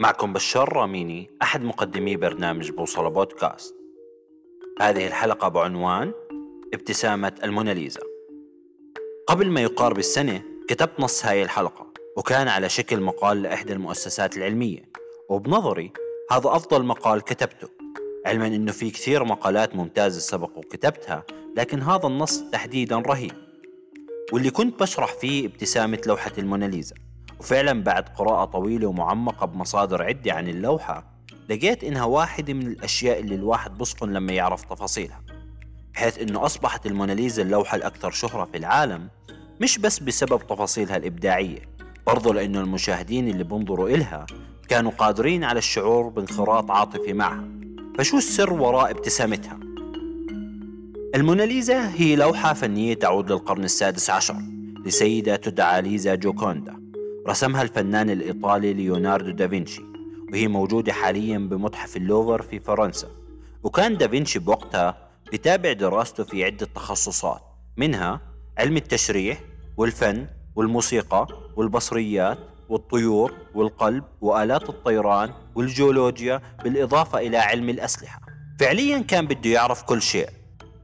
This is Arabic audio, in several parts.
معكم بشار راميني أحد مقدمي برنامج بوصلة بودكاست. هذه الحلقة بعنوان ابتسامة الموناليزا. قبل ما يقارب السنة كتبت نص هاي الحلقة وكان على شكل مقال لإحدى المؤسسات العلمية. وبنظري هذا أفضل مقال كتبته علما أنه في كثير مقالات ممتازة سبق وكتبتها لكن هذا النص تحديدا رهيب. واللي كنت بشرح فيه ابتسامة لوحة الموناليزا. وفعلا بعد قراءة طويلة ومعمقة بمصادر عدة عن اللوحة لقيت إنها واحدة من الأشياء اللي الواحد بصفن لما يعرف تفاصيلها بحيث إنه أصبحت الموناليزا اللوحة الأكثر شهرة في العالم مش بس بسبب تفاصيلها الإبداعية برضو لأنه المشاهدين اللي بنظروا إلها كانوا قادرين على الشعور بانخراط عاطفي معها فشو السر وراء ابتسامتها؟ الموناليزا هي لوحة فنية تعود للقرن السادس عشر لسيدة تدعى ليزا جوكوندا رسمها الفنان الإيطالي ليوناردو دافنشي وهي موجودة حاليا بمتحف اللوفر في فرنسا. وكان دافنشي بوقتها بتابع دراسته في عدة تخصصات منها علم التشريح والفن والموسيقى والبصريات والطيور والقلب وآلات الطيران والجيولوجيا بالإضافة إلى علم الأسلحة. فعليا كان بده يعرف كل شيء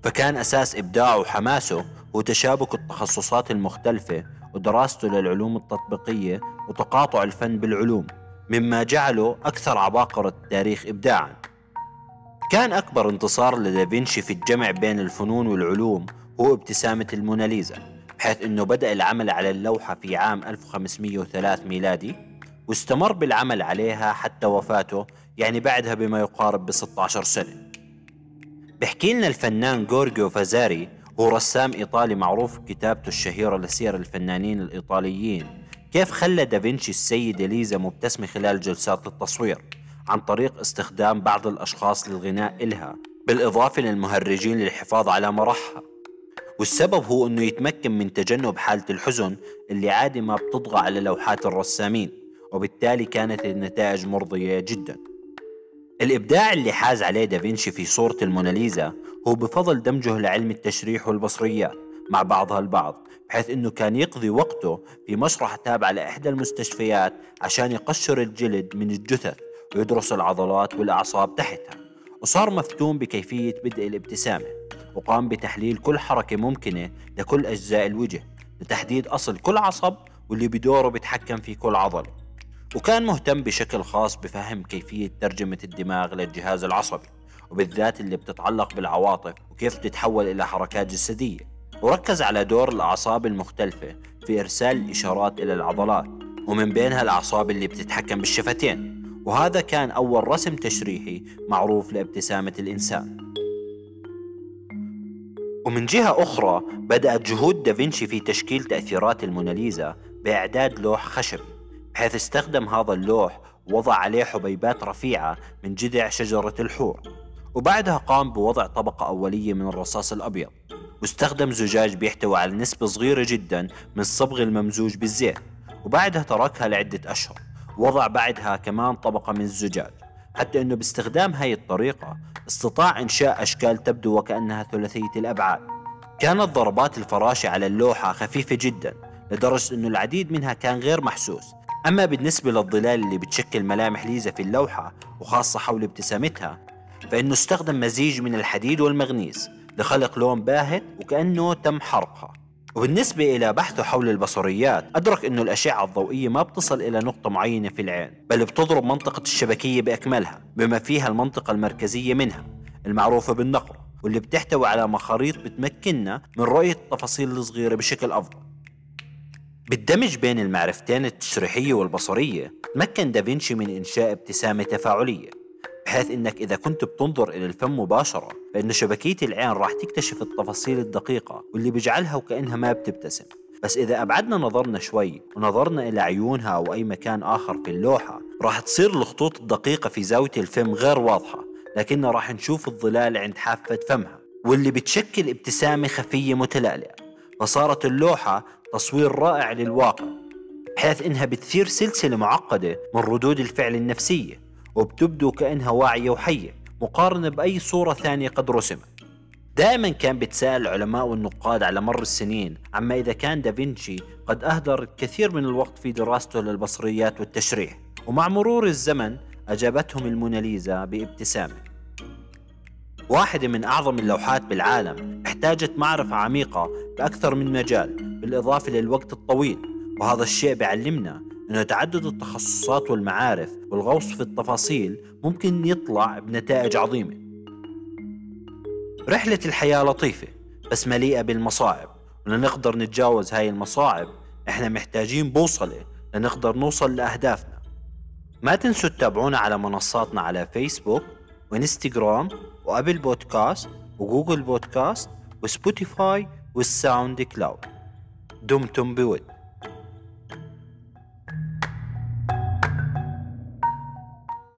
فكان أساس إبداعه وحماسه هو تشابك التخصصات المختلفة ودراسته للعلوم التطبيقية وتقاطع الفن بالعلوم مما جعله أكثر عباقرة التاريخ إبداعا. كان أكبر انتصار لدافنشي في الجمع بين الفنون والعلوم هو ابتسامة الموناليزا بحيث أنه بدأ العمل على اللوحة في عام 1503 ميلادي واستمر بالعمل عليها حتى وفاته يعني بعدها بما يقارب ب 16 سنة. بحكي لنا الفنان جورجيو فازاري هو رسام إيطالي معروف بكتابته الشهيرة لسير الفنانين الإيطاليين. كيف خلى دافنشي السيدة ليزا مبتسمة خلال جلسات التصوير؟ عن طريق استخدام بعض الأشخاص للغناء إلها بالإضافة للمهرجين للحفاظ على مرحها والسبب هو أنه يتمكن من تجنب حالة الحزن اللي عادي ما بتطغى على لوحات الرسامين وبالتالي كانت النتائج مرضية جدا. الإبداع اللي حاز عليه دافنشي في صورة الموناليزا هو بفضل دمجه لعلم التشريح والبصريات مع بعضها البعض بحيث إنه كان يقضي وقته في مشرحة تابعة لإحدى المستشفيات عشان يقشر الجلد من الجثث ويدرس العضلات والأعصاب تحتها. وصار مفتون بكيفية بدء الابتسامة وقام بتحليل كل حركة ممكنة لكل أجزاء الوجه لتحديد أصل كل عصب واللي بدوره بيتحكم في كل عضلة وكان مهتم بشكل خاص بفهم كيفية ترجمة الدماغ للجهاز العصبي وبالذات اللي بتتعلق بالعواطف وكيف تتحول إلى حركات جسدية. وركز على دور الأعصاب المختلفة في إرسال الإشارات إلى العضلات ومن بينها الأعصاب اللي بتتحكم بالشفتين. وهذا كان أول رسم تشريحي معروف لابتسامة الإنسان. ومن جهة أخرى بدأت جهود دافنشي في تشكيل تأثيرات الموناليزا بإعداد لوح خشبي. بحيث استخدم هذا اللوح ووضع عليه حبيبات رفيعة من جذع شجرة الحور. وبعدها قام بوضع طبقة أولية من الرصاص الأبيض. واستخدم زجاج بيحتوي على نسبة صغيرة جدا من الصبغ الممزوج بالزيت. وبعدها تركها لعدة أشهر. وضع بعدها كمان طبقة من الزجاج. حتى أنه باستخدام هاي الطريقة استطاع إنشاء أشكال تبدو وكأنها ثلاثية الأبعاد. كانت ضربات الفراشة على اللوحة خفيفة جدا لدرجة أنه العديد منها كان غير محسوس. أما بالنسبة للظلال اللي بتشكل ملامح ليزا في اللوحة وخاصة حول ابتسامتها فإنه استخدم مزيج من الحديد والمغنيس لخلق لون باهت وكأنه تم حرقها. وبالنسبة إلى بحثه حول البصريات أدرك أنه الأشعة الضوئية ما بتصل إلى نقطة معينة في العين بل بتضرب منطقة الشبكية بأكملها بما فيها المنطقة المركزية منها المعروفة بالنقرة واللي بتحتوي على مخاريط بتمكننا من رؤية التفاصيل الصغيرة بشكل أفضل. بالدمج بين المعرفتين التشريحية والبصرية تمكن دافنشي من إنشاء ابتسامة تفاعلية بحيث إنك إذا كنت بتنظر إلى الفم مباشرة فإن شبكية العين راح تكتشف التفاصيل الدقيقة واللي بيجعلها وكأنها ما بتبتسم. بس إذا أبعدنا نظرنا شوي ونظرنا إلى عيونها أو أي مكان آخر في اللوحة راح تصير الخطوط الدقيقة في زاوية الفم غير واضحة لكن راح نشوف الظلال عند حافة فمها واللي بتشكل ابتسامة خفية متلألئة. فصارت اللوحة تصوير رائع للواقع بحيث إنها بتثير سلسلة معقدة من ردود الفعل النفسية وبتبدو كأنها واعية وحية مقارنة بأي صورة ثانية قد رسمت. دائما كان بيتساءل العلماء والنقاد على مر السنين عما إذا كان دافنشي قد أهدر الكثير من الوقت في دراسته للبصريات والتشريح ومع مرور الزمن أجابتهم الموناليزا بابتسامة. واحدة من أعظم اللوحات بالعالم احتاجت معرفة عميقة بأكثر من مجال بالإضافة للوقت الطويل وهذا الشيء بيعلمنا أنه تعدد التخصصات والمعارف والغوص في التفاصيل ممكن يطلع بنتائج عظيمة. رحلة الحياة لطيفة بس مليئة بالمصاعب ولنقدر نتجاوز هاي المصاعب إحنا محتاجين بوصلة لنقدر نوصل لأهدافنا. ما تنسوا تتابعونا على منصاتنا على فيسبوك وانستغرام و Apple Podcast و Google Podcast و Spotify وال SoundCloud دمتم بود.